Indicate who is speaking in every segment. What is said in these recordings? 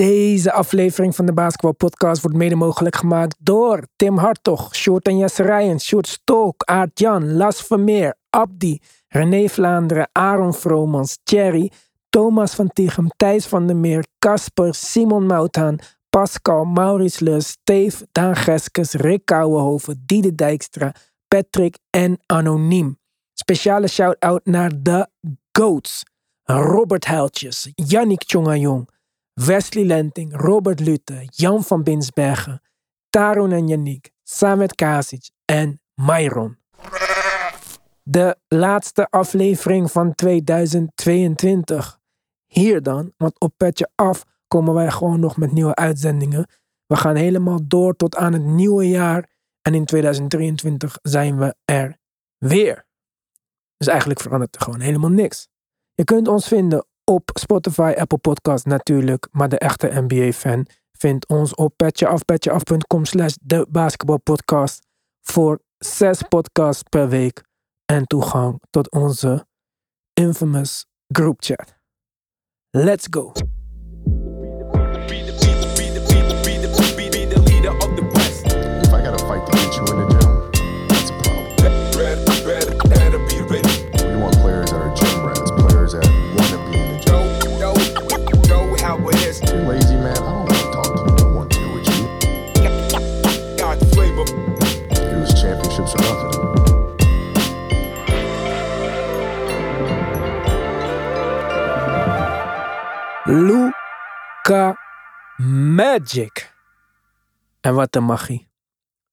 Speaker 1: Deze aflevering van de Basketball Podcast wordt mede mogelijk gemaakt door Tim Hartog, Short en Jesse Short Stolk, Aart Jan, Las Vermeer, Abdi, René Vlaanderen, Aaron Vromans, Thierry, Thomas van Tichem, Thijs van der Meer, Casper, Simon Mouthaan, Pascal, Maurice Lus, Steve, Daan Geskes, Rick Kouwenhoven, Diede Dijkstra, Patrick en Anoniem. Speciale shout-out naar de GOATs. Robert Huiltjes, Yannick Tjongajong, Wesley Lenting, Robert Lutte, Jan van Binsbergen, Taron en Yannick, Samet Kasic en Myron. De laatste aflevering van 2022. Hier dan, want op Petje Af komen wij gewoon nog met nieuwe uitzendingen. We gaan helemaal door tot aan het nieuwe jaar. En in 2023 zijn we er weer. Dus eigenlijk verandert er gewoon helemaal niks. Je kunt ons vinden op Spotify, Apple Podcast natuurlijk. Maar de echte NBA-fan vindt ons op petjeaf.com slash de basketbalpodcast voor zes podcasts per week en toegang tot onze infamous groupchat. Let's go! Luca Magic. En wat een magie.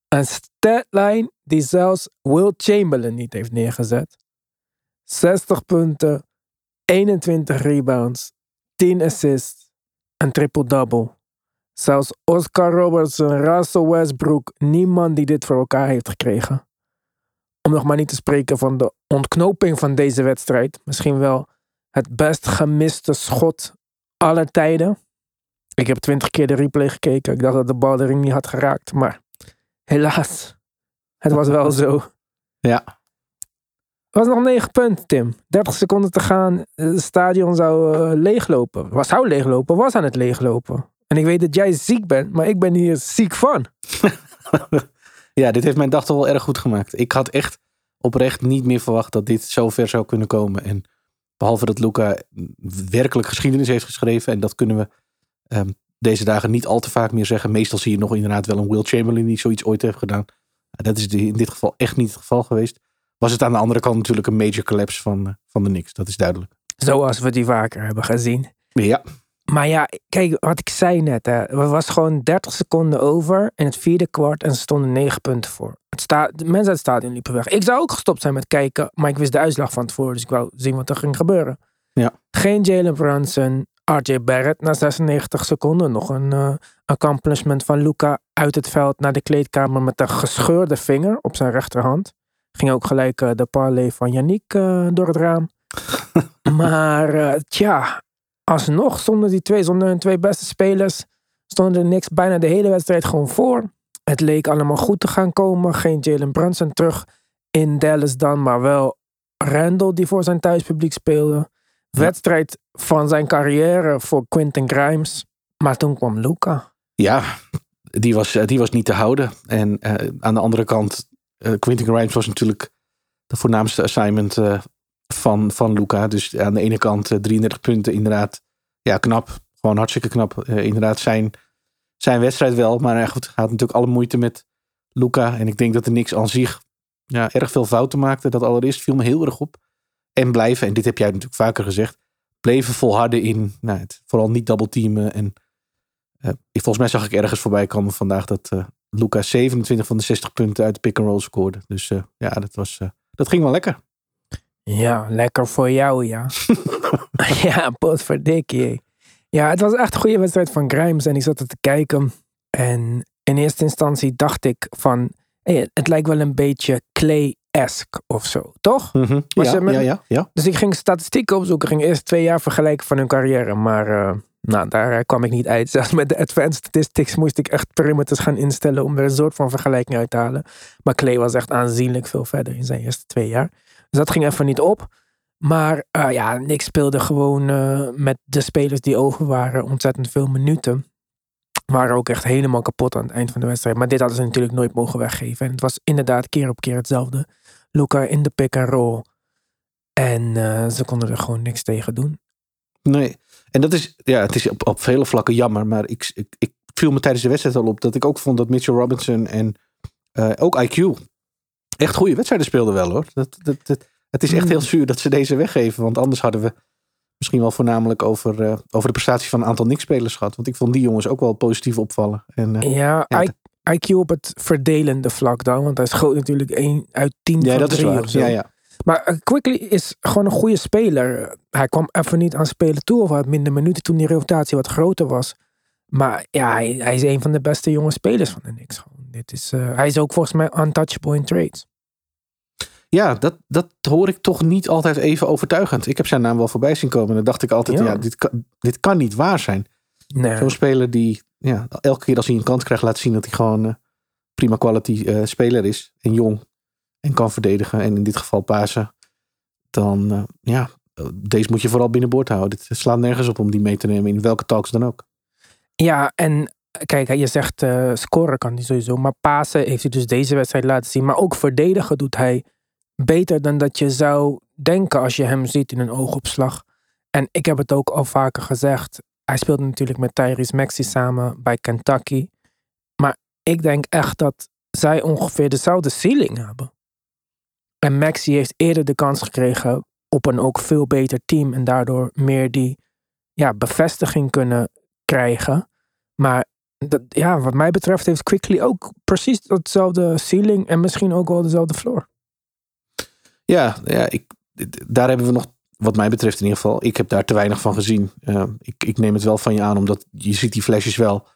Speaker 1: Een statline die zelfs Will Chamberlain niet heeft neergezet. 60 punten, 21 rebounds, 10 assists, een triple-double. Zelfs Oscar Robertson, Russell Westbrook, niemand die dit voor elkaar heeft gekregen. Om nog maar niet te spreken van de ontknoping van deze wedstrijd. Misschien wel het best gemiste schot aller tijden. Ik heb twintig keer de replay gekeken. Ik dacht dat de bal de ring niet had geraakt. Maar helaas, het was wel zo.
Speaker 2: Ja,
Speaker 1: Het was nog 9 punten, Tim. 30 seconden te gaan. Het stadion zou eh, leeglopen. Was zou leeglopen, was aan het leeglopen. En ik weet dat jij ziek bent, maar ik ben hier ziek van.
Speaker 2: ja, dit heeft mijn dag toch wel erg goed gemaakt. Ik had echt oprecht niet meer verwacht dat dit zo ver zou kunnen komen. En behalve dat Luca werkelijk geschiedenis heeft geschreven. En dat kunnen we ehm, deze dagen niet al te vaak meer zeggen. Meestal zie je nog inderdaad wel een Will Chamberlain die zoiets ooit heeft gedaan. Dat is in dit geval echt niet het geval geweest. Was het aan de andere kant natuurlijk een major collapse van, eh, van de Knicks. Dat is duidelijk.
Speaker 1: Zoals we die vaker hebben gezien.
Speaker 2: Ja,
Speaker 1: Maar ja, kijk wat ik zei net. Hè. Er was gewoon 30 seconden over in het vierde kwart en ze stonden 9 punten voor. Het sta de mensen uit het stadion liepen weg. Ik zou ook gestopt zijn met kijken, maar ik wist de uitslag van tevoren. Dus ik wou zien wat er ging gebeuren.
Speaker 2: Ja.
Speaker 1: Geen Jalen Brunson, RJ Barrett na 96 seconden. Nog een eh, accomplishment van Luca uit het veld naar de kleedkamer met een gescheurde vinger op zijn rechterhand. Ging ook gelijk eh, de parlay van Yannick eh, door het raam. maar tja, alsnog stonden die twee, zonder hun twee beste spelers, stonden er niks bijna de hele wedstrijd gewoon voor. Het leek allemaal goed te gaan komen. Geen Jalen Brunson terug in Dallas dan, maar wel Randall die voor zijn thuispubliek speelde. Wedstrijd van zijn carrière voor Quentin Grimes. Maar toen kwam Luca.
Speaker 2: ja die, was, eh, die was niet te houden. En eh, aan de andere kant, eh Quentin Grimes was natuurlijk de voornaamste assignment van, van Luca. Dus aan de ene kant eh, 33 punten, inderdaad. Ja, knap. Gewoon hartstikke knap. Eh, inderdaad, zijn, zijn wedstrijd wel. Maar eh, goed, had natuurlijk alle moeite met Luca. En ik denk dat er niks aan zich ja, erg veel fouten maakte. Dat allereerst viel me heel erg op. En blijven, en dit heb jij natuurlijk vaker gezegd, bleven volharden in nou, het vooral niet double teamen. En eh, volgens mij zag ik ergens voorbij komen vandaag dat eh Luca 27 van de 60 punten uit de pick and roll scoorde. Dus eh, ja, dat, was, eh, dat ging wel lekker.
Speaker 1: Ja, lekker voor jou, ja. ja, potverdikkie. Ja, het was echt een goede wedstrijd van Grimes en ik zat er te kijken. En in eerste instantie dacht ik van, hey, het lijkt wel een beetje Clay-esque of zo, toch? Was
Speaker 2: Ja, ja, ja, ja.
Speaker 1: Dus ik ging statistieken opzoeken, ging eerst twee jaar vergelijken van hun carrière. Maar eh, nou, daar eh, kwam ik niet uit. Zelfs met de advanced statistics moest ik echt perimeters gaan instellen om er een soort van vergelijking uit te halen. Maar Clay was echt aanzienlijk veel verder in zijn eerste twee jaar. Dus dat ging even niet op. Maar eh, ja, Knicks speelde gewoon eh, met de spelers die over waren ontzettend veel minuten. Waren ook echt helemaal kapot aan het eind van de wedstrijd. Maar dit hadden ze natuurlijk nooit mogen weggeven. En het was inderdaad keer op keer hetzelfde. Luca in de pick and roll. En eh, ze konden er gewoon niks tegen doen.
Speaker 2: Nee. En dat is, ja, het is op, op vele vlakken jammer. Maar ik, ik, ik viel me tijdens de wedstrijd al op dat ik ook vond dat Mitchell Robinson en ook IQ echt goede wedstrijden speelden wel hoor. Dat, dat, dat, het is echt heel zuur dat ze deze weggeven. Want anders hadden we misschien wel voornamelijk over, eh, over de prestatie van een aantal Knicks-spelers gehad. Want ik vond die jongens ook wel positief opvallen. En, eh,
Speaker 1: Ja, I- IQ op het verdelende vlak dan. Want hij schoot natuurlijk 1 uit 10
Speaker 2: ja,
Speaker 1: van
Speaker 2: dat is waar. Ja, ja.
Speaker 1: Maar eh, Quickly is gewoon een goede speler. Hij kwam even niet aan spelen toe. Of had minder minuten toen die rotatie wat groter was. Maar ja, hij, hij is een van de beste jonge spelers van de Knicks. Dit is, eh, hij is ook volgens mij untouchable in trades.
Speaker 2: Ja, dat, dat hoor ik toch niet altijd even overtuigend. Ik heb zijn naam wel voorbij zien komen. En dan dacht ik altijd,
Speaker 1: Ja.
Speaker 2: ja, dit, kan, dit kan niet waar zijn.
Speaker 1: Nee.
Speaker 2: Zo'n speler die ja, elke keer als hij een kans krijgt laat zien dat hij gewoon eh, prima quality eh, speler is. En jong. En kan verdedigen. En in dit geval pasen. Dan ja, deze moet je vooral binnenboord houden. Het slaat nergens op om die mee te nemen in welke talks dan ook.
Speaker 1: Ja, en kijk, je zegt eh, scoren kan hij sowieso. Maar Pasen heeft hij dus deze wedstrijd laten zien. Maar ook verdedigen doet hij beter dan dat je zou denken als je hem ziet in een oogopslag. En ik heb het ook al vaker gezegd. Hij speelde natuurlijk met Tyrese Maxey samen bij Kentucky. Maar ik denk echt dat zij ongeveer dezelfde ceiling hebben. En Maxey heeft eerder de kans gekregen op een ook veel beter team. En daardoor meer die ja, bevestiging kunnen krijgen. Maar dat, ja, wat mij betreft heeft Quickly ook precies datzelfde ceiling en misschien ook wel dezelfde floor.
Speaker 2: Ja, ja ik, daar hebben we nog, wat mij betreft in ieder geval, ik heb daar te weinig van gezien. Eh, ik, ik neem het wel van je aan, omdat je ziet die flesjes wel.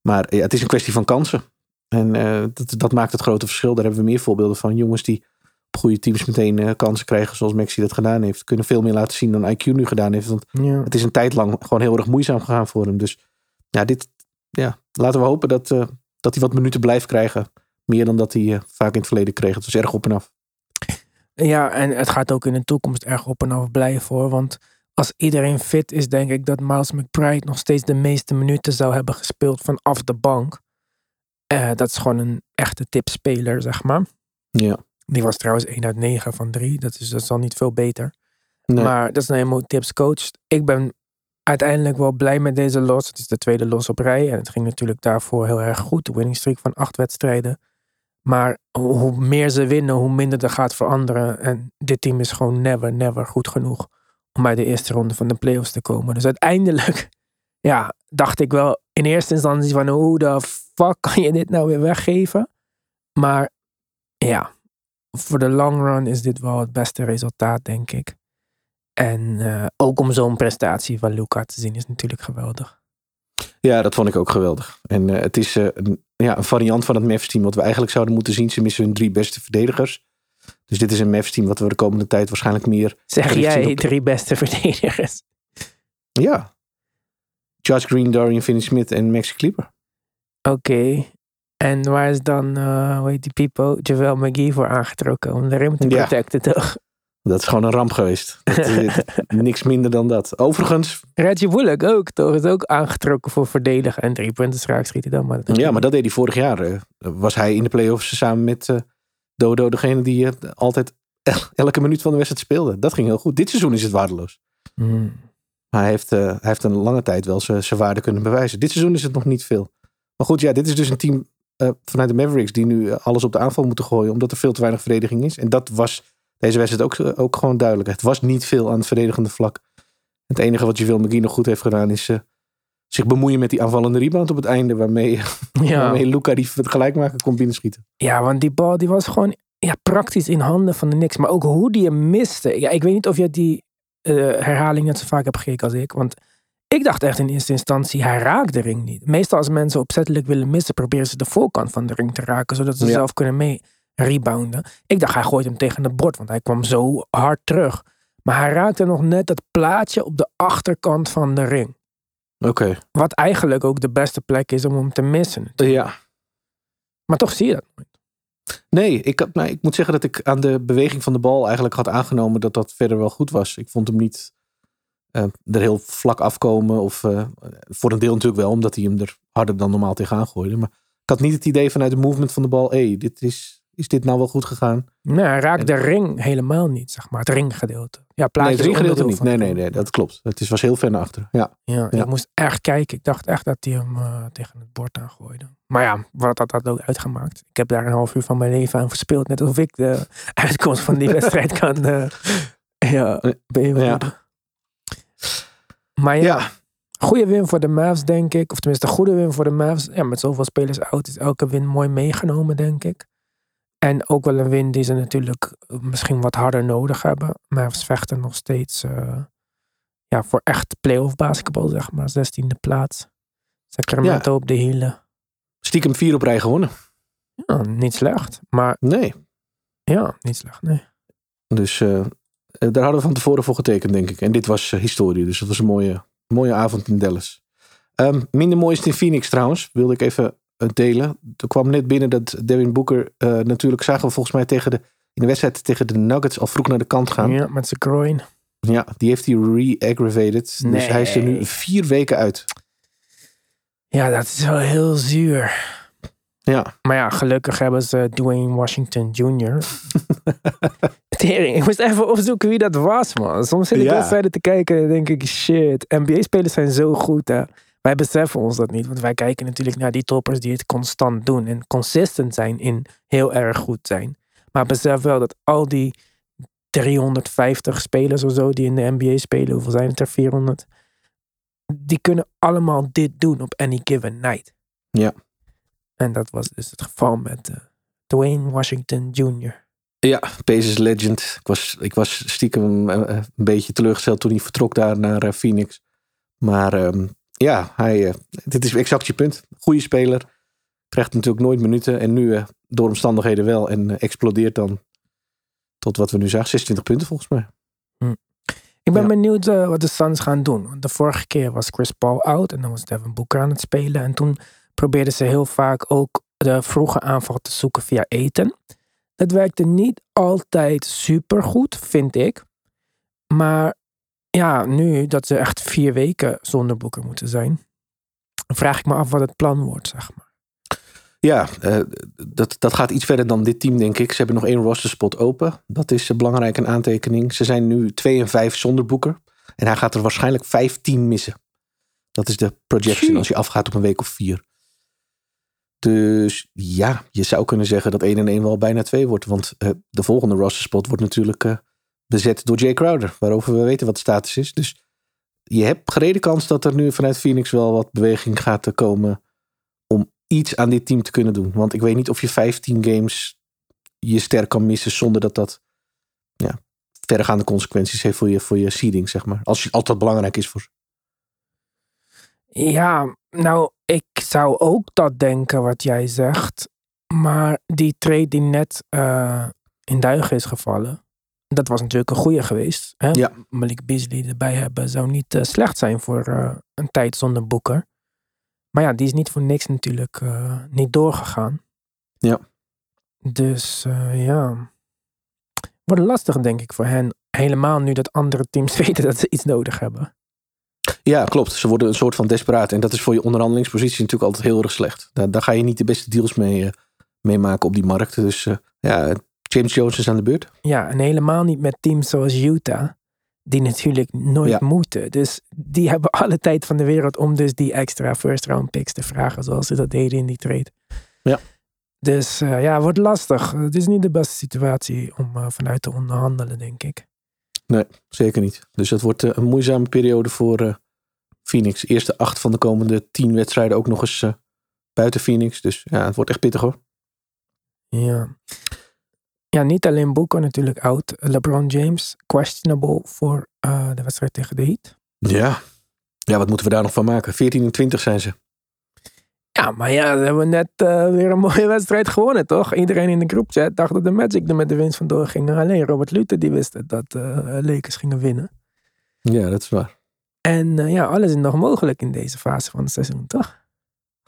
Speaker 2: Maar ja, het is een kwestie van kansen. En eh, dat, dat maakt het grote verschil. Daar hebben we meer voorbeelden van. Jongens die op goede teams meteen eh, kansen krijgen, zoals Maxi dat gedaan heeft. Kunnen veel meer laten zien dan IQ nu gedaan heeft. Want
Speaker 1: Ja.
Speaker 2: het is een tijd lang gewoon heel erg moeizaam gegaan voor hem. Dus ja, dit, ja laten we hopen dat, eh, dat hij wat minuten blijft krijgen. Meer dan dat hij eh, vaak in het verleden kreeg. Het was erg op en af.
Speaker 1: ja, en het gaat ook in de toekomst erg op en af blijven hoor. Want als iedereen fit is, denk ik dat Miles McBride nog steeds de meeste minuten zou hebben gespeeld vanaf de bank. Eh, dat is gewoon een echte tipspeler, zeg maar.
Speaker 2: Ja.
Speaker 1: Die was trouwens 1 uit 9 van 3. Dat is, dat is al niet veel beter.
Speaker 2: Nee.
Speaker 1: Maar dat is een helemaal tips coach. Ik ben uiteindelijk wel blij met deze los. Het is de tweede los op rij. En het ging natuurlijk daarvoor heel erg goed. De winning streak van acht wedstrijden. Maar hoe meer ze winnen, hoe minder er gaat veranderen. En dit team is gewoon never, never goed genoeg om bij de eerste ronde van de playoffs te komen. Dus uiteindelijk, ja, dacht ik wel in eerste instantie van hoe de fuck kan je dit nou weer weggeven? Maar ja, voor de long run is dit wel het beste resultaat, denk ik. En eh, ook om zo'n prestatie van Luca te zien is natuurlijk geweldig.
Speaker 2: Ja, dat vond ik ook geweldig. En eh, het is eh, een, ja, een variant van het Mavs team wat we eigenlijk zouden moeten zien. Ze missen hun drie beste verdedigers. Dus dit is een Mavs team wat we de komende tijd waarschijnlijk meer...
Speaker 1: Zeg jij
Speaker 2: op-
Speaker 1: drie beste verdedigers?
Speaker 2: Ja. Josh Green, Dorian Finney-Smith en Maxi Clipper.
Speaker 1: Oké. En waar is dan, eh hoe heet die Pipo, Javel McGee voor aangetrokken om de rim te
Speaker 2: Ja.
Speaker 1: protecten, toch?
Speaker 2: Dat is gewoon een ramp geweest. Dat, is- niks minder dan dat. Overigens,
Speaker 1: Reggie Bullock ook, toch? Is ook aangetrokken voor verdedigen en drie punten raak schieten dan. Maar
Speaker 2: ja, maar dat deed hij vorig jaar. eh. was hij in de playoffs samen met eh, Dodo degene die eh, altijd el- elke minuut van de wedstrijd speelde. Dat ging heel goed. Dit seizoen is het waardeloos.
Speaker 1: Hmm.
Speaker 2: Maar hij heeft, eh, hij heeft een lange tijd wel zijn waarde kunnen bewijzen. Dit seizoen is het nog niet veel. Maar goed, ja, dit is dus een team eh, vanuit de Mavericks die nu eh, alles op de aanval moeten gooien. Omdat er veel te weinig verdediging is. En dat was deze wedstrijd ook, eh, ook gewoon duidelijk. Het was niet veel aan het verdedigende vlak. Het enige wat Javel McGee nog goed heeft gedaan is eh, zich bemoeien met die aanvallende rebound op het einde. Waarmee,
Speaker 1: Ja.
Speaker 2: waarmee Luca die het gelijkmaker kon binnenschieten.
Speaker 1: ja, want die bal die was gewoon ja, praktisch in handen van de niks. Maar ook hoe die hem miste. Ja, ik weet niet of je die eh, herhaling net zo vaak hebt gekeken als ik. Want ik dacht echt in eerste instantie, hij raakt de ring niet. Meestal als mensen opzettelijk willen missen, proberen ze de voorkant van de ring te raken. Zodat ze
Speaker 2: Ja.
Speaker 1: zelf kunnen mee rebounden. Ik dacht, hij gooit hem tegen het bord, want hij kwam zo hard terug. Maar hij raakte nog net het plaatje op de achterkant van de ring.
Speaker 2: Oké.
Speaker 1: Wat eigenlijk ook de beste plek is om hem te missen.
Speaker 2: Ja.
Speaker 1: Maar toch zie je dat nooit.
Speaker 2: Nee, ik, had, nou, ik moet zeggen dat ik aan de beweging van de bal eigenlijk had aangenomen dat dat verder wel goed was. Ik vond hem niet eh, er heel vlak afkomen. Of eh, voor een deel natuurlijk wel, omdat hij hem er harder dan normaal tegenaan gooide. Maar ik had niet het idee vanuit de movement van de bal. Hé, hey, dit is, is dit nou wel goed gegaan?
Speaker 1: Nee, hij raakt de ring helemaal niet, zeg maar. Het ringgedeelte. Ja,
Speaker 2: Nee, het ringgedeelte niet. Nee, nee, nee, dat klopt. Het is, was heel ver naar achter. Ja,
Speaker 1: Ja,
Speaker 2: Ja.
Speaker 1: ik moest echt kijken. Ik dacht echt dat hij hem eh, tegen het bord aangooide. Maar ja, wat had dat ook uitgemaakt? Ik heb daar een half uur van mijn leven aan verspild. Net alsof ik de uitkomst van die wedstrijd kan eh ja, beïnvloeden. Maar ja, goede win voor de Mavs, denk ik. Of tenminste, goede win voor de Mavs. Ja, met zoveel spelers oud is elke win mooi meegenomen, denk ik. En ook wel een win die ze natuurlijk eh, misschien wat harder nodig hebben. Mavs vechten nog steeds eh, ja, voor echt playoff basketbal, zeg maar. 16e plaats. Sacramento op de hielen.
Speaker 2: stiekem vier op rij gewonnen.
Speaker 1: Ja, niet slecht. Maar
Speaker 2: Nee.
Speaker 1: ja, niet slecht, nee.
Speaker 2: Dus eh, daar hadden we van tevoren voor getekend, denk ik. En dit was historie. Dus dat was een mooie, mooie avond in Dallas. Ehm, minder mooi is het in Phoenix trouwens. Wilde ik even delen. Er kwam net binnen dat Devin Booker... eh, natuurlijk zagen we volgens mij tegen de, in de wedstrijd tegen de Nuggets al vroeg naar de kant gaan. Ja,
Speaker 1: Ja, met zijn groin.
Speaker 2: die heeft hij re-aggravated. Dus hij is er nu vier weken uit.
Speaker 1: Ja, dat is wel heel zuur.
Speaker 2: Ja,
Speaker 1: Maar ja, gelukkig hebben ze Dwayne Washington Jr. Tering, ik moest even opzoeken wie dat was, man. Soms zit ik
Speaker 2: Ja.
Speaker 1: wedstrijden te kijken en denk ik, shit, NBA-spelers zijn zo goed, hè. Wij beseffen ons dat niet, want wij kijken natuurlijk naar die toppers die het constant doen en consistent zijn in heel erg goed zijn. Maar besef wel dat al die 350 spelers of zo die in de NBA spelen, hoeveel zijn het er? 400? Die kunnen allemaal dit doen op any given night.
Speaker 2: Ja.
Speaker 1: En dat was dus het geval met eh, Dwayne Washington Jr.
Speaker 2: ja Pacers legend. Ik was, ik was stiekem eh, eh, een beetje teleurgesteld toen hij vertrok daar naar Phoenix. Maar ehm, ja, hij, eh, dit is exact je punt. Goede speler. Krijgt natuurlijk nooit minuten. En nu eh, door omstandigheden wel. En eh, explodeert dan tot wat we nu zagen. 26 punten volgens mij.
Speaker 1: Ik ben
Speaker 2: Ja.
Speaker 1: benieuwd wat de Suns gaan doen. Want de vorige keer was Chris Paul oud en dan was Devin Booker aan het spelen. En toen probeerden ze heel vaak ook de vroege aanval te zoeken via eten. Dat werkte niet altijd super goed, vind ik. Maar ja, nu dat ze echt vier weken zonder Booker moeten zijn, vraag ik me af wat het plan wordt, zeg maar.
Speaker 2: Ja, eh, dat, dat gaat iets verder dan dit team, denk ik. Ze hebben nog één rosterspot open. Dat is eh, belangrijk, een aantekening. Ze zijn nu 2 en 5 zonder Boeker. En hij gaat er waarschijnlijk 15 missen. Dat is de projection
Speaker 1: Tjie.
Speaker 2: als je afgaat op een week of vier. Dus ja, je zou kunnen zeggen dat 1 en 1 wel bijna 2 wordt. Want eh, de volgende rosterspot wordt natuurlijk bezet door Jay Crowder. Waarover we weten wat de status is. Dus je hebt gereden kans dat er nu vanuit Phoenix wel wat beweging gaat komen om iets aan dit team te kunnen doen. Want ik weet niet of je 15 games je ster kan missen zonder dat dat ja, verregaande consequenties heeft voor je, voor je seeding, zeg maar. Als, je, dat belangrijk is voor ze.
Speaker 1: Ja, nou, ik zou ook dat denken wat jij zegt. Maar die trade die net eh, in duigen is gevallen, dat was natuurlijk een goede geweest. Hè?
Speaker 2: Ja.
Speaker 1: Malik Beasley erbij hebben zou niet eh, slecht zijn voor eh, een tijd zonder Boeker. Maar ja, die is niet voor niks natuurlijk eh, niet doorgegaan.
Speaker 2: Ja.
Speaker 1: Dus ja, wordt lastig denk ik voor hen. Helemaal nu dat andere teams weten dat ze iets nodig hebben.
Speaker 2: Ja, klopt. Ze worden een soort van desperaat. En dat is voor je onderhandelingspositie natuurlijk altijd heel erg slecht. Daar, daar ga je niet de beste deals mee, mee maken op die markt. Dus ja, James Jones is aan de beurt.
Speaker 1: Ja, en helemaal niet met teams zoals Utah, die natuurlijk nooit
Speaker 2: Ja.
Speaker 1: moeten. Dus die hebben alle tijd van de wereld om dus die extra first round picks te vragen, zoals ze dat deden in die trade.
Speaker 2: Ja.
Speaker 1: Dus eh, ja, wordt lastig. Het is niet de beste situatie om eh, vanuit te onderhandelen, denk ik.
Speaker 2: Zeker niet. Dus dat wordt eh, een moeizame periode voor Phoenix. Eerste acht van de komende tien wedstrijden ook nog eens buiten Phoenix. Dus ja, het wordt echt pittig hoor.
Speaker 1: Ja. Ja, niet alleen Booker natuurlijk oud. LeBron James, questionable voor eh, de wedstrijd tegen de Heat.
Speaker 2: Ja. Ja, wat moeten we daar nog van maken? 14 en 20 zijn ze.
Speaker 1: Ja, maar ja, ze hebben net eh, weer een mooie wedstrijd gewonnen, toch? Iedereen in de groepchat dacht dat de Magic er met de winst vandoor gingen. Alleen Robert Luther die wist het, dat eh Lakers gingen winnen.
Speaker 2: Ja, dat is waar.
Speaker 1: En ja, alles is nog mogelijk in deze fase van het seizoen, toch?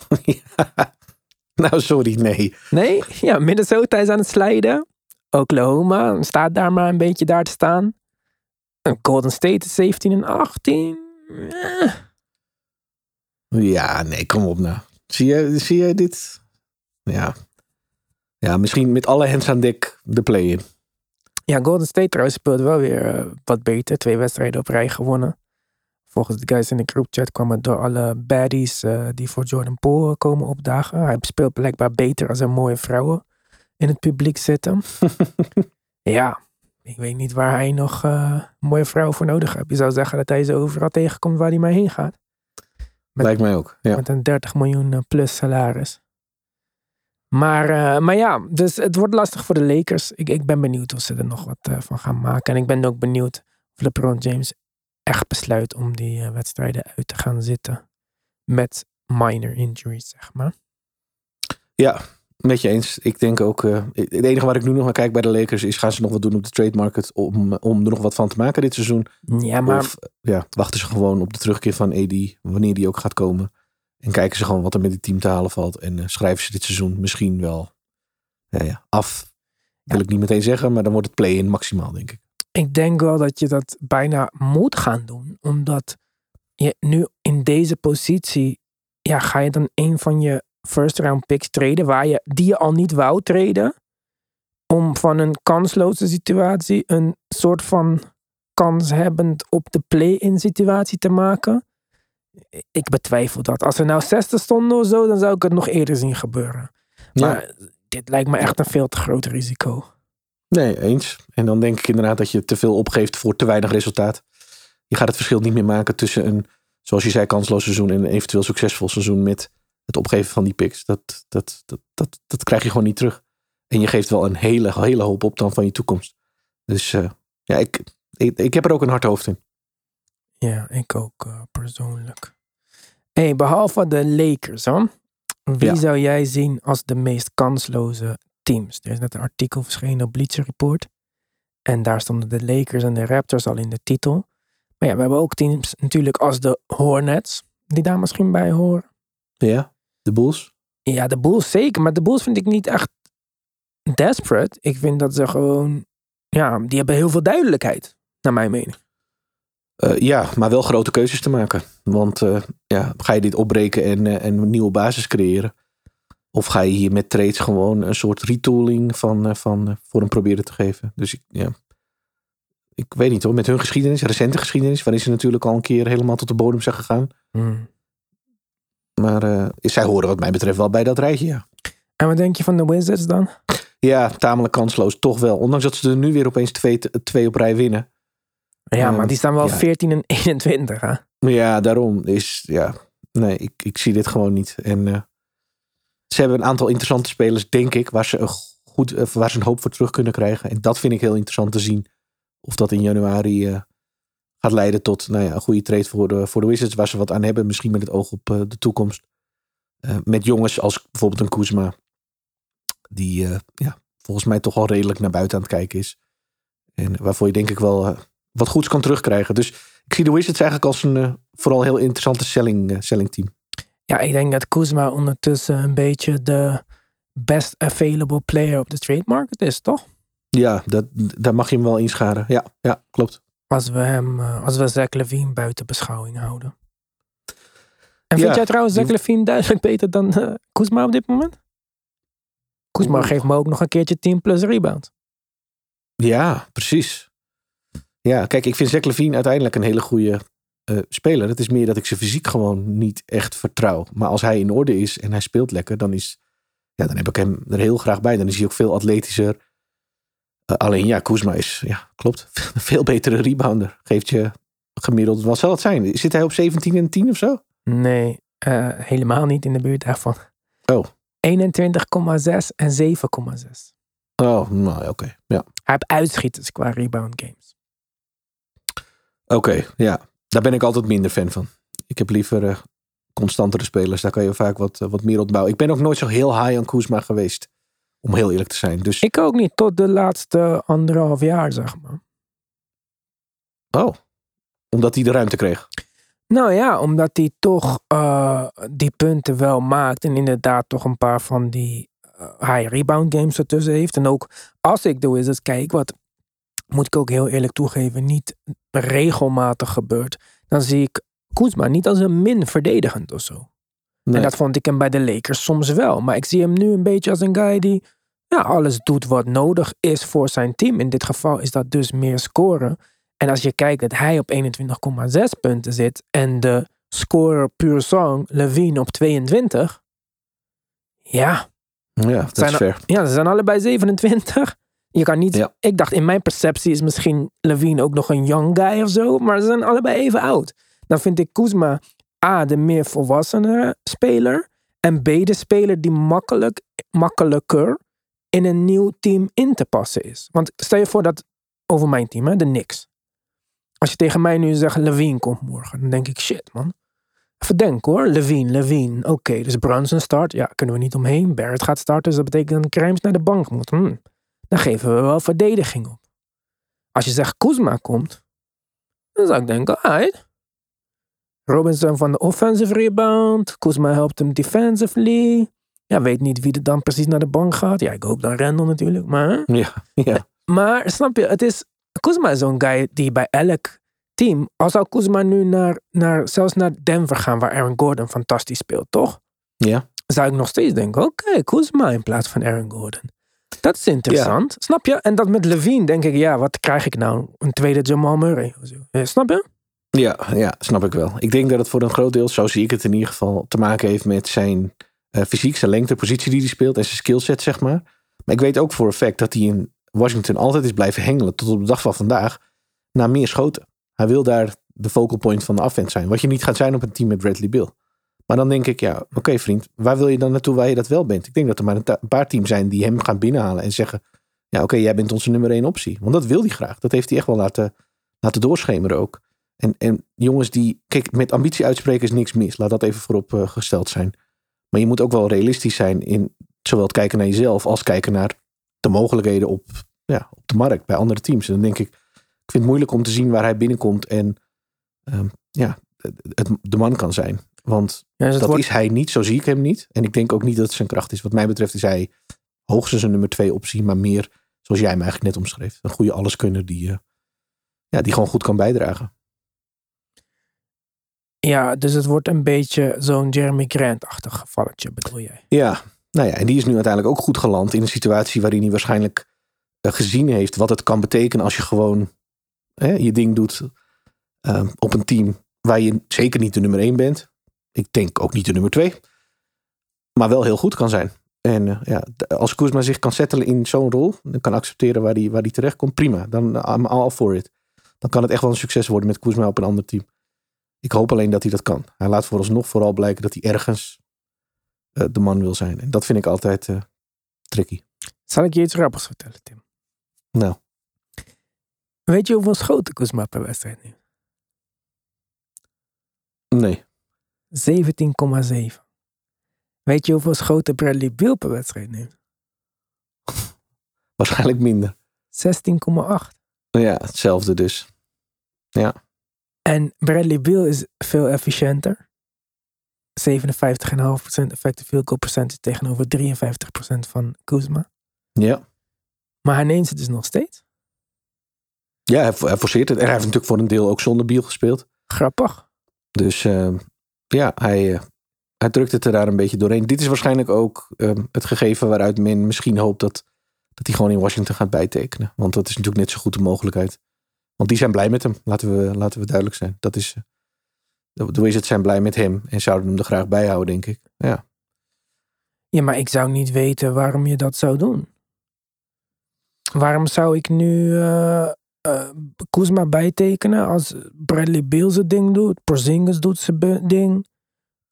Speaker 2: ja. Nou, sorry, nee.
Speaker 1: Nee? Ja, Minnesota is aan het slijden. Oklahoma staat daar maar een beetje daar te staan. En Golden State is 17 en 18. Eh.
Speaker 2: Ja, nee, kom op nou. Zie je, zie je dit? Ja. Ja, misschien met alle hands aan dek de play-in.
Speaker 1: Ja, Golden State trouwens speelt wel weer eh, wat beter. Twee wedstrijden op rij gewonnen. Volgens de guys in de groupchat kwam het door alle baddies eh, die voor Jordan Poole komen opdagen. Hij speelt blijkbaar beter als er mooie vrouwen in het publiek zitten. ja, ik weet niet waar hij nog eh, een mooie vrouw voor nodig heeft. Je zou zeggen dat hij ze overal tegenkomt waar hij maar heen gaat. Met-
Speaker 2: Lijkt mij ook. Ja.
Speaker 1: Met een 30 miljoen eh, plus salaris. Maar, eh, maar ja, dus het wordt lastig voor de Lakers. Ik, ik ben benieuwd of ze er nog wat van gaan maken. En ik ben ook benieuwd of LeBron James echt besluit om die wedstrijden uit te gaan zitten. Met minor injuries, zeg maar.
Speaker 2: ja, met je eens. Ik denk ook, eh, het enige waar ik nu nog naar kijk bij de Lakers is, gaan ze nog wat doen op de trade market om, om er nog wat van te maken dit seizoen?
Speaker 1: Ja, maar
Speaker 2: Of ja, wachten ze gewoon op de terugkeer van AD, wanneer die ook gaat komen. En kijken ze gewoon wat er met het team te halen valt. En eh, schrijven ze dit seizoen misschien wel ja, ja, af. Wil ik niet meteen zeggen, maar dan wordt het play-in maximaal, denk ik.
Speaker 1: ik denk wel dat je dat bijna moet gaan doen. Omdat je nu in deze positie, ja, ga je dan een van je first round picks treden, waar je, die je al niet wou treden, om van een kansloze situatie een soort van kanshebbend op de play-in situatie te maken. Ik betwijfel dat. Als er nou 60 stonden of zo, dan zou ik het nog eerder zien gebeuren.
Speaker 2: Ja.
Speaker 1: Maar dit lijkt me echt een veel te groot risico.
Speaker 2: Nee, eens. En dan denk ik inderdaad dat je te veel opgeeft voor te weinig resultaat. Je gaat het verschil niet meer maken tussen een, zoals je zei, kansloos seizoen en een eventueel succesvol seizoen met het opgeven van die picks. Dat, dat, dat, dat, dat krijg je gewoon niet terug. En je geeft wel een hele, hele hoop op dan van je toekomst. Dus eh, ja, ik, ik, ik heb er ook een hard hoofd in.
Speaker 1: Ja, ik ook eh, persoonlijk. hey, behalve de Lakers, hoor. Wie
Speaker 2: Ja.
Speaker 1: zou jij zien als de meest kansloze teams? Er is net een artikel verschenen op Bleacher Report. En daar stonden de Lakers en de Raptors al in de titel. Maar ja, we hebben ook teams natuurlijk als de Hornets. Die daar misschien bij horen.
Speaker 2: Ja, de Bulls.
Speaker 1: Ja, de Bulls zeker. Maar de Bulls vind ik niet echt desperate. Ik vind dat ze gewoon... Ja, die hebben heel veel duidelijkheid. Naar mijn mening.
Speaker 2: Eh, ja, maar wel grote keuzes te maken. Want eh, ja, ga je dit opbreken en, eh, en een nieuwe basis creëren? Of ga je hier met trades gewoon een soort retooling van, van, voor hem proberen te geven? Dus ik, ja, ik weet niet hoor. Met hun geschiedenis, recente geschiedenis, waarin ze natuurlijk al een keer helemaal tot de bodem zijn gegaan.
Speaker 1: Hmm.
Speaker 2: Maar eh, zij horen wat mij betreft wel bij dat rijtje, ja.
Speaker 1: En wat denk je van de Wizards dan?
Speaker 2: Ja, tamelijk kansloos, toch wel. Ondanks dat ze er nu weer opeens twee, twee op rij winnen.
Speaker 1: Ja,
Speaker 2: Ehm,
Speaker 1: maar die staan wel
Speaker 2: ja.
Speaker 1: 14 en 21. Hè?
Speaker 2: Maar ja, daarom is, ja, nee, ik, ik zie dit gewoon niet. En eh, ze hebben een aantal interessante spelers, denk ik, waar ze, een goed, eh, waar ze een hoop voor terug kunnen krijgen. En dat vind ik heel interessant te zien. Of dat in januari eh, gaat leiden tot nou ja, een goede trade voor de, voor de Wizards, waar ze wat aan hebben. Misschien met het oog op eh, de toekomst. Eh, met jongens als bijvoorbeeld een Kuzma, die eh, ja, volgens mij toch al redelijk naar buiten aan het kijken is. En waarvoor je denk ik wel wat goeds kan terugkrijgen. Dus ik zie de Wizards eigenlijk als een vooral heel interessante selling, selling team.
Speaker 1: Ja, ik denk dat Kuzma ondertussen een beetje de best available player op de trade market is, toch?
Speaker 2: Ja, dat, daar mag je hem wel inscharen. Ja, ja klopt.
Speaker 1: Als we hem, eh, als we Zach Levine buiten beschouwing houden. En vind
Speaker 2: Ja,
Speaker 1: jij trouwens Zach Levine duidelijk beter dan Kuzma op dit moment? Kuzma geeft me ook nog een keertje 10 plus rebound.
Speaker 2: Ja, precies. Ja, kijk, ik vind Zach Levine uiteindelijk een hele goede eh, speler. Het is meer dat ik zijn fysiek gewoon niet echt vertrouw. Maar als hij in orde is en hij speelt lekker, dan is... Ja, dan heb ik hem er heel graag bij. Dan is hij ook veel atletischer. Eh, alleen ja, Kuzma is, ja, klopt, een veel betere rebounder. Geeft je gemiddeld, wat zal het zijn? Zit hij op 17 en 10 of zo?
Speaker 1: Nee, eh, helemaal niet in de buurt daarvan.
Speaker 2: Oh.
Speaker 1: 21,6 en 7,6.
Speaker 2: Oh, nou oké. Ja.
Speaker 1: Hij heeft uitschieters qua rebound games.
Speaker 2: Oké, ja. Daar ben ik altijd minder fan van. Ik heb liever eh, constantere spelers. Daar kan je vaak wat, wat meer opbouwen. Ik ben ook nooit zo heel high aan Kuzma geweest. Om heel eerlijk te zijn. Dus,
Speaker 1: Ik ook niet, tot de laatste anderhalf jaar, zeg maar.
Speaker 2: oh. Omdat hij de ruimte kreeg.
Speaker 1: Nou ja, omdat hij toch eh, die punten wel maakt. En inderdaad toch een paar van die eh, high rebound games ertussen heeft. En ook als ik de Wizards kijk, wat moet ik ook heel eerlijk toegeven, niet regelmatig gebeurt. Dan zie ik Kuzma niet als een min verdedigend of zo.
Speaker 2: Nee.
Speaker 1: En dat vond ik hem bij de Lakers soms wel. Maar ik zie hem nu een beetje als een guy die ja, alles doet wat nodig is voor zijn team. In dit geval is dat dus meer scoren. En als je kijkt dat hij op 21,6 punten zit en de scorer puur song, Levine, op 22. Ja,
Speaker 2: Ja, dat
Speaker 1: Zijn
Speaker 2: is
Speaker 1: ja, ze zijn allebei 27. Je kan niet.
Speaker 2: Ja.
Speaker 1: Ik dacht in mijn perceptie is misschien Levine ook nog een young guy of zo, maar ze zijn allebei even oud. Dan vind ik Kuzma A, de meer volwassene speler. En B, de speler die makkelijk, makkelijker in een nieuw team in te passen is. Want stel je voor dat over mijn team, hè, de Knicks. Als je tegen mij nu zegt Levine komt morgen, dan denk ik shit man. Even denken hoor. Levine, Levine. Oké, dus Brunson start. Ja, kunnen we niet omheen. Barrett gaat starten, dus dat betekent dat Grimes naar de bank moet. Hm. Dan geven we wel verdediging op. Als je zegt Kuzma komt, dan zou ik denken, alright. Robinson van de offensive rebound. Kuzma helpt hem defensively. Ja, weet niet wie er dan precies naar de bank gaat. Ja, ik hoop dan Randall natuurlijk, maar...
Speaker 2: Ja, ja.
Speaker 1: Maar snap je, het is. Kuzma is zo'n guy die bij elk team. Al zou Kuzma nu naar, naar, zelfs naar Denver gaan, waar Aaron Gordon fantastisch speelt, toch?
Speaker 2: ja.
Speaker 1: Zou ik nog steeds denken: oké, Kuzma in plaats van Aaron Gordon. Dat is interessant. Snap je? En dat met Levine denk ik: ja, wat krijg ik nou? Een tweede Jamal Murray. Ja, snap je?
Speaker 2: Ja, ja, snap ik wel. Ik denk dat het voor een groot deel, zo zie ik het in ieder geval, te maken heeft met zijn eh, fysiek, zijn lengte, positie die hij speelt en zijn skillset, zeg maar. Maar ik weet ook voor een fact dat hij in Washington altijd is blijven hengelen, tot op de dag van vandaag, naar meer schoten. Hij wil daar de focal point van de offense zijn, wat je niet gaat zijn op een team met Bradley Bill. Maar dan denk ik, ja, oké vriend, waar wil je dan naartoe waar je dat wel bent? Ik denk dat er maar een paar teams zijn die hem gaan binnenhalen en zeggen, ja oké, jij bent onze nummer één optie. Want dat wil hij graag. Dat heeft hij echt wel laten, laten doorschemeren ook. En, en jongens die, kijk, met ambitie uitspreken is niks mis. Laat dat even voorop eh, gesteld zijn. Maar je moet ook wel realistisch zijn in zowel het kijken naar jezelf als kijken naar de mogelijkheden op, ja, op de markt bij andere teams. En dan denk ik, ik vind het moeilijk om te zien waar hij binnenkomt en ehm, ja, het, de man kan zijn. Want
Speaker 1: Ja, dus
Speaker 2: dat
Speaker 1: wordt-
Speaker 2: is hij niet, zo zie ik hem niet. En ik denk ook niet dat het zijn kracht is. Wat mij betreft is hij hoogstens een nummer twee optie, maar meer zoals jij hem eigenlijk net omschreef. Een goede alleskunner die, eh, ja, die gewoon goed kan bijdragen.
Speaker 1: Ja, dus het wordt een beetje zo'n Jeremy Grant-achtig gevalletje, bedoel jij?
Speaker 2: Ja, nou ja, en die is nu uiteindelijk ook goed geland in een situatie waarin hij waarschijnlijk eh, gezien heeft wat het kan betekenen als je gewoon hè, je ding doet eh, op een team waar je zeker niet de nummer één bent. Ik denk ook niet de nummer twee, maar wel heel goed kan zijn. En eh, ja, als Kuzma zich kan settelen in zo'n rol, en kan accepteren waar hij, waar hij terecht komt, prima. Dan I'm all for it. Dan kan het echt wel een succes worden met Kuzma op een ander team. Ik hoop alleen dat hij dat kan. Hij laat vooralsnog vooral blijken dat hij ergens eh, de man wil zijn. En dat vind ik altijd eh, tricky.
Speaker 1: Zal ik je iets grappigs vertellen, Tim?
Speaker 2: Nou,
Speaker 1: Weet je hoeveel schoten Kuzma per wedstrijd nu?
Speaker 2: nee.
Speaker 1: 17,7. Weet je hoeveel schoten Bradley Beal per wedstrijd neemt?
Speaker 2: Waarschijnlijk minder.
Speaker 1: 16,8.
Speaker 2: Nou ja, hetzelfde dus. Ja,
Speaker 1: En Bradley Beal is veel efficiënter. 57,5% effective field goal percentage tegenover 53% van Kuzma.
Speaker 2: ja.
Speaker 1: Maar hij neemt ze dus nog steeds.
Speaker 2: ja hij, hij forceert het. En hij heeft natuurlijk voor een deel ook zonder Biel gespeeld.
Speaker 1: Grappig.
Speaker 2: Dus eh, ja, hij, eh, hij drukt het er daar een beetje doorheen. Dit is waarschijnlijk ook eh, het gegeven waaruit men misschien hoopt dat, dat hij gewoon in Washington gaat bijtekenen. Want dat is natuurlijk net zo goed de mogelijkheid. Want die zijn blij met hem, laten we, laten we duidelijk zijn. Dat is, de Wizards zijn blij met hem en zouden hem er graag bij houden, denk ik. Ja.
Speaker 1: Ja, maar ik zou niet weten waarom je dat zou doen. Waarom zou ik nu eh, Kuzma bijtekenen als Bradley Beal zijn ding doet, Porzingis doet zijn ding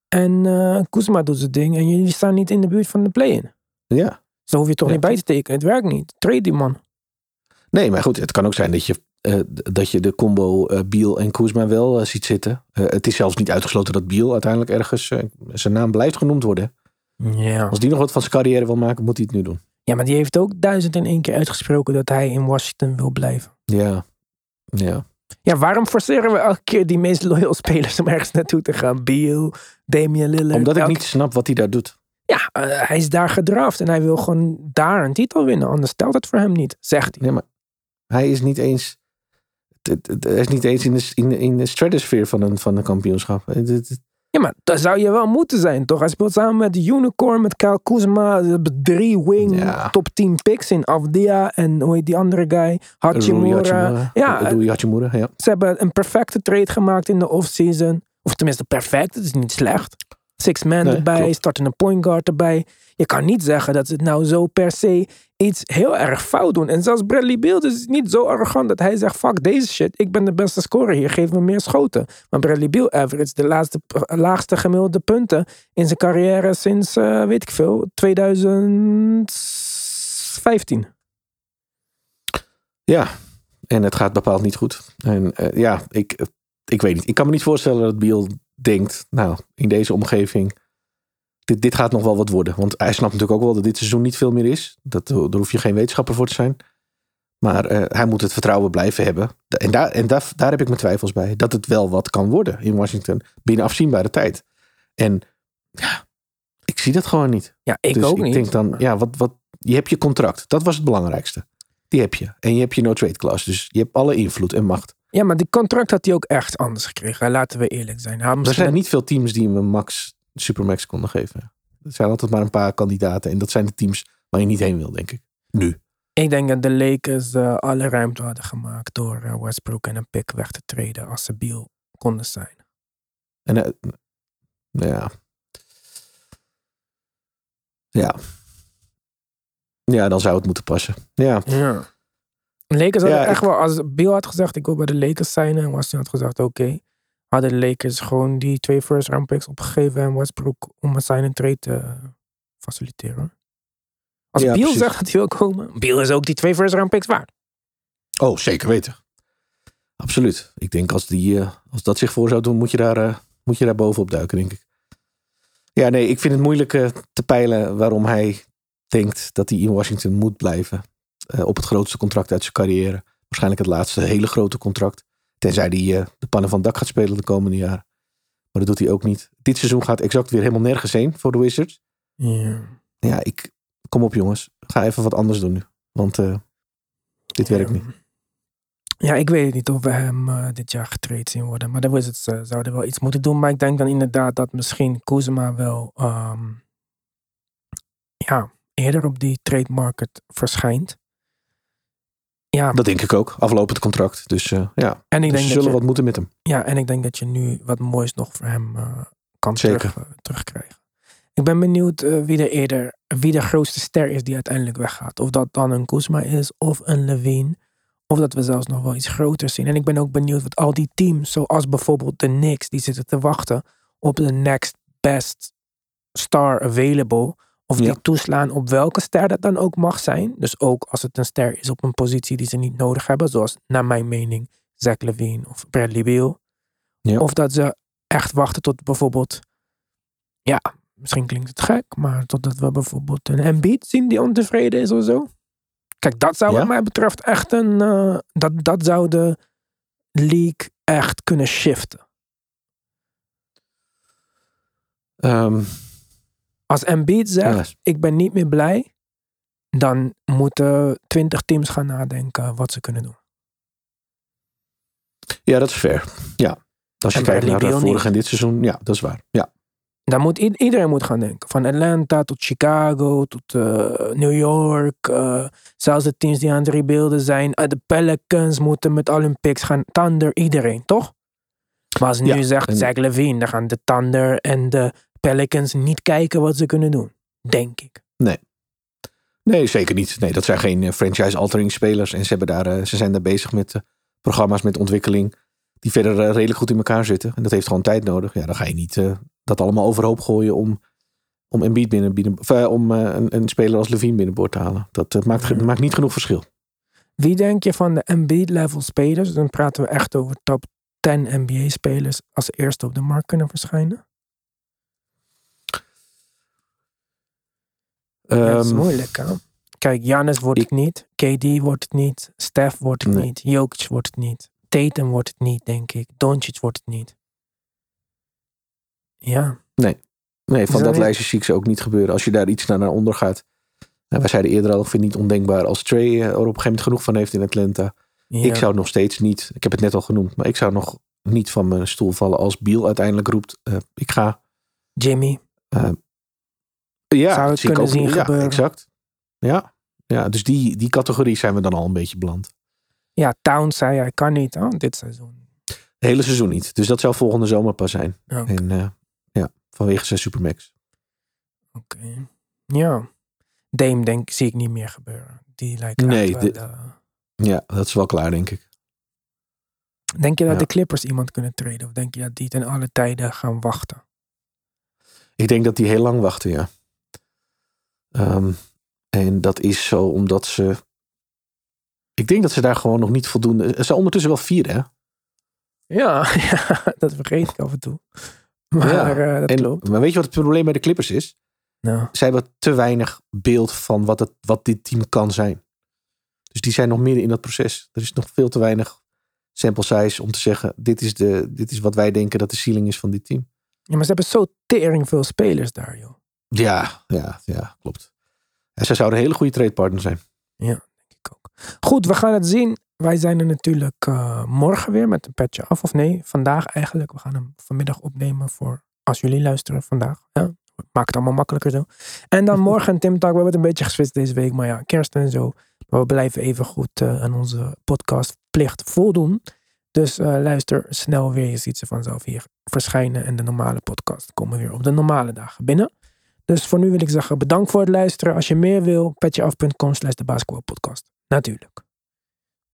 Speaker 1: en eh Kuzma doet zijn ding en jullie staan niet in de buurt van de play-in.
Speaker 2: ja.
Speaker 1: Zo hoef je toch
Speaker 2: Ja.
Speaker 1: niet bij te tekenen. Het werkt niet. Trade die man.
Speaker 2: Nee, maar goed, het kan ook zijn dat je, eh, dat je de combo eh Biel en Kuzma wel eh, ziet zitten. Het is zelfs niet uitgesloten dat Biel uiteindelijk ergens zijn naam blijft genoemd worden.
Speaker 1: Ja.
Speaker 2: Als die nog wat van zijn carrière wil maken, moet hij het nu doen.
Speaker 1: ja, maar die heeft ook duizend en één keer uitgesproken dat hij in Washington wil blijven.
Speaker 2: Ja, ja.
Speaker 1: Ja, waarom forceren we elke keer die meest loyal spelers om ergens naartoe te gaan? Beal, Damian Lillard.
Speaker 2: Omdat ik niet snap wat hij daar doet.
Speaker 1: Ja, hij is daar gedraft en hij wil gewoon daar een titel winnen. Anders stelt het voor hem niet, zegt hij.
Speaker 2: Nee, maar hij is niet eens. Hij is niet eens in de, in in de stratosphere van een, van een kampioenschap.
Speaker 1: Ja, maar dat zou je wel moeten zijn, toch? Hij speelt samen met de Unicorn, met Kyle Kuzma. Ze hebben drie wing
Speaker 2: Ja.
Speaker 1: top 10 picks in Avdia en hoe heet die andere guy? Hachimura.
Speaker 2: Hachimura.
Speaker 1: Ja,
Speaker 2: Rui Hachimura, ja.
Speaker 1: Ze hebben een perfecte trade gemaakt in de offseason. Of tenminste perfect, het is niet slecht. Six man
Speaker 2: Nee,
Speaker 1: erbij,
Speaker 2: klopt.
Speaker 1: startende point guard erbij. Je kan niet zeggen dat ze het nou zo per se iets heel erg fout doen. En zelfs Bradley Beal is niet zo arrogant dat hij zegt... fuck deze shit, ik ben de beste scorer hier, geef me meer schoten. Maar Bradley Beal average de laatste, eh, laagste gemiddelde punten... in zijn carrière sinds, eh, weet ik veel, 2015.
Speaker 2: Ja, en het gaat bepaald niet goed. En eh, ja, ik, ik weet niet. Ik kan me niet voorstellen dat Biel denkt, nou, in deze omgeving, dit, dit gaat nog wel wat worden. Want hij snapt natuurlijk ook wel dat dit seizoen niet veel meer is. Dat, daar hoef je geen wetenschapper voor te zijn. Maar eh, hij moet het vertrouwen blijven hebben. En, daar, en daar, daar heb ik mijn twijfels bij. Dat het wel wat kan worden in Washington binnen afzienbare tijd. En ja, ik zie dat gewoon niet.
Speaker 1: Ja, ik
Speaker 2: dus
Speaker 1: ook
Speaker 2: ik
Speaker 1: niet.
Speaker 2: denk dan, ja, wat, wat, je hebt je contract. Dat was het belangrijkste. Die heb je. En je hebt je no-trade clause. Dus je hebt alle invloed en macht.
Speaker 1: Ja, maar die contract had hij ook echt anders gekregen. Laten we eerlijk zijn. Hij
Speaker 2: Er zijn niet veel teams die hem een max, supermax konden geven. Er zijn altijd maar een paar kandidaten. En dat zijn de teams waar je niet heen wil, denk ik. Nu.
Speaker 1: Ik denk dat de Lakers eh, alle ruimte hadden gemaakt door eh, Westbrook en een pick weg te treden als ze Beal konden zijn.
Speaker 2: En eh, ja. Ja. Ja, dan zou het moeten passen. Ja.
Speaker 1: Ja. Lakers hadden
Speaker 2: Ja,
Speaker 1: echt
Speaker 2: ik-
Speaker 1: wel, als Beal had gezegd ik wil bij de Lakers zijn en Washington had gezegd oké, hadden de Lakers gewoon die twee first round picks opgegeven en Westbrook om een sign and trade te faciliteren. Als
Speaker 2: Ja, precies.
Speaker 1: zegt dat hij wil komen, Beal is ook die twee first round picks waard.
Speaker 2: Oh, zeker weten. Absoluut. Ik denk als, die, eh, als dat zich voor zou doen, moet je daar, eh, moet je daar bovenop duiken, denk ik. Ja, nee, ik vind het moeilijk eh, te peilen waarom hij denkt dat hij in Washington moet blijven. Eh, op het grootste contract uit zijn carrière. Waarschijnlijk het laatste hele grote contract. Tenzij hij eh, de pannen van het dak gaat spelen de komende jaren. Maar dat doet hij ook niet. Dit seizoen gaat exact weer helemaal nergens heen voor de Wizards.
Speaker 1: Ja.
Speaker 2: Ja, ik, kom op jongens. Ga even wat anders doen nu. Want eh, dit werkt niet.
Speaker 1: Ja, ik weet niet of we hem dit jaar getraind zien worden. Maar de Wizards zouden wel iets moeten doen. Maar ik denk dan inderdaad dat misschien Kuzma wel ehm, ja, eerder op die trade market verschijnt. Ja,
Speaker 2: Dat denk ik ook. Aflopend contract. Dus eh, ja,
Speaker 1: en ik
Speaker 2: dus
Speaker 1: denk
Speaker 2: ze zullen
Speaker 1: je,
Speaker 2: wat moeten met hem.
Speaker 1: ja, en ik denk dat je nu wat moois nog voor hem eh, kan
Speaker 2: Zeker.
Speaker 1: terug, eh, terugkrijgen. Ik ben benieuwd wie er eerder, wie de grootste ster is die uiteindelijk weggaat. Of dat dan een Kuzma is of een Levine. Of dat we zelfs nog wel iets groter zien. En ik ben ook benieuwd wat al die teams, zoals bijvoorbeeld de Knicks, die zitten te wachten op de next best star available. Of die
Speaker 2: Ja.
Speaker 1: toeslaan op welke ster dat dan ook mag zijn. Dus ook als het een ster is op een positie die ze niet nodig hebben. Zoals naar mijn mening Zach Levine of Bradley Beal.
Speaker 2: Ja.
Speaker 1: Of dat ze echt wachten tot bijvoorbeeld, ja, misschien klinkt het gek, maar totdat we bijvoorbeeld een Embiid zien die ontevreden is of zo. Kijk, dat zou
Speaker 2: Ja?
Speaker 1: wat mij betreft echt een, eh, dat, dat zou de league echt kunnen shiften.
Speaker 2: Ehm,
Speaker 1: Als Embiid zegt,
Speaker 2: ja,
Speaker 1: ik ben niet meer blij, dan moeten twintig teams gaan nadenken wat ze kunnen doen.
Speaker 2: ja, dat is fair. Ja. Als je
Speaker 1: En
Speaker 2: kijkt naar de vorige en dit seizoen. Ja, dat is waar. Ja.
Speaker 1: Dan moet iedereen moet gaan denken. Van Atlanta tot Chicago tot eh, New York. eh, zelfs de teams die aan het rebeelden zijn. Eh, de Pelicans moeten met al hun picks gaan. Thunder, iedereen, toch? Maar als nu
Speaker 2: Ja,
Speaker 1: zegt
Speaker 2: en-
Speaker 1: Zach Levine, dan gaan de Thunder en de Pelicans niet kijken wat ze kunnen doen. Denk ik.
Speaker 2: Nee, zeker niet. Nee, dat zijn geen eh, franchise-altering spelers. En ze, hebben daar, eh, ze zijn daar bezig met eh, programma's met ontwikkeling. Die verder redelijk goed in elkaar zitten. En dat heeft gewoon tijd nodig. Ja, dan ga je niet dat allemaal overhoop gooien om, om Embiid binnen, binnen of, om een, een speler als Levine binnenboord te halen. Dat maakt,
Speaker 1: Ja.
Speaker 2: maakt niet genoeg verschil.
Speaker 1: Wie denk je van de Embiid-level spelers? Dan praten we echt over top 10 NBA-spelers als eerste op de markt kunnen verschijnen. Dat is
Speaker 2: Ehm,
Speaker 1: moeilijk, hè? Kijk, Giannis wordt
Speaker 2: ik-
Speaker 1: het niet. KD wordt het niet. Steph wordt het
Speaker 2: Nee.
Speaker 1: niet. Jokic wordt het niet. Tatum wordt het niet, denk ik. Doncic wordt het niet. Ja,
Speaker 2: Nee, van
Speaker 1: dat
Speaker 2: lijstje zie ik ze ook niet gebeuren. Als je daar iets naar, naar onder gaat. Nou, wij zeiden eerder al, ik vind het niet ondenkbaar als Trey er op een gegeven moment genoeg van heeft in Atlanta.
Speaker 1: ja.
Speaker 2: Ik zou nog steeds niet, ik heb het net al genoemd, maar ik zou nog niet van mijn stoel vallen als Biel uiteindelijk roept, eh, ik ga.
Speaker 1: Jimmy.
Speaker 2: Ja,
Speaker 1: Zou het kunnen zien
Speaker 2: ja,
Speaker 1: gebeuren.
Speaker 2: exact. Ja, ja dus die, die categorie zijn we dan al een beetje beland.
Speaker 1: Ja, Towns zei hij kan niet oh, dit seizoen.
Speaker 2: Het hele seizoen niet. Dus dat zou volgende zomer pas zijn. En eh, ja, vanwege zijn Supermax.
Speaker 1: oké. Ja. Dame denk, zie ik niet meer gebeuren. Die lijkt
Speaker 2: Nee,
Speaker 1: wel, eh,
Speaker 2: Ja, dat is wel klaar, denk ik.
Speaker 1: Denk je dat
Speaker 2: Ja.
Speaker 1: de Clippers iemand kunnen traden? Of denk je dat die ten alle tijden gaan wachten?
Speaker 2: Ik denk dat die heel lang wachten, ja. Ehm, en dat is zo omdat ze. Ik denk dat ze daar gewoon nog niet voldoende. Ze zijn ondertussen wel vier, hè?
Speaker 1: Ja, ja, dat vergeet ik af en toe. Maar
Speaker 2: Ja,
Speaker 1: eh, dat
Speaker 2: En,
Speaker 1: klopt.
Speaker 2: maar weet je wat het probleem bij de Clippers is?
Speaker 1: Nou,
Speaker 2: Zij hebben te weinig beeld van wat, het, wat dit team kan zijn. Dus die zijn nog midden in dat proces. Er is nog veel te weinig sample size om te zeggen: dit is, de, dit is wat wij denken dat de ceiling is van dit team.
Speaker 1: ja, maar ze hebben zo tering veel spelers daar, joh.
Speaker 2: Ja, ja, ja, klopt. En zij zouden een hele goede tradepartner zijn.
Speaker 1: Ik ook. Goed, we gaan het zien. Wij zijn er natuurlijk eh, morgen weer met een petje af. Of nee, vandaag eigenlijk. We gaan hem vanmiddag opnemen voor als jullie luisteren vandaag. Ja, maakt het allemaal makkelijker zo. En dan morgen Tim Talk. We hebben het een beetje geswitcht deze week. Maar ja, kerst en zo. Maar we blijven even goed eh, aan onze podcastplicht voldoen. Dus eh, luister snel weer. Je ziet ze vanzelf hier verschijnen. En de normale podcast komen weer op de normale dagen binnen. Dus voor nu wil ik zeggen bedankt voor het luisteren. Als je meer wil, petjeaf.com slash de basketbalpodcast. Natuurlijk.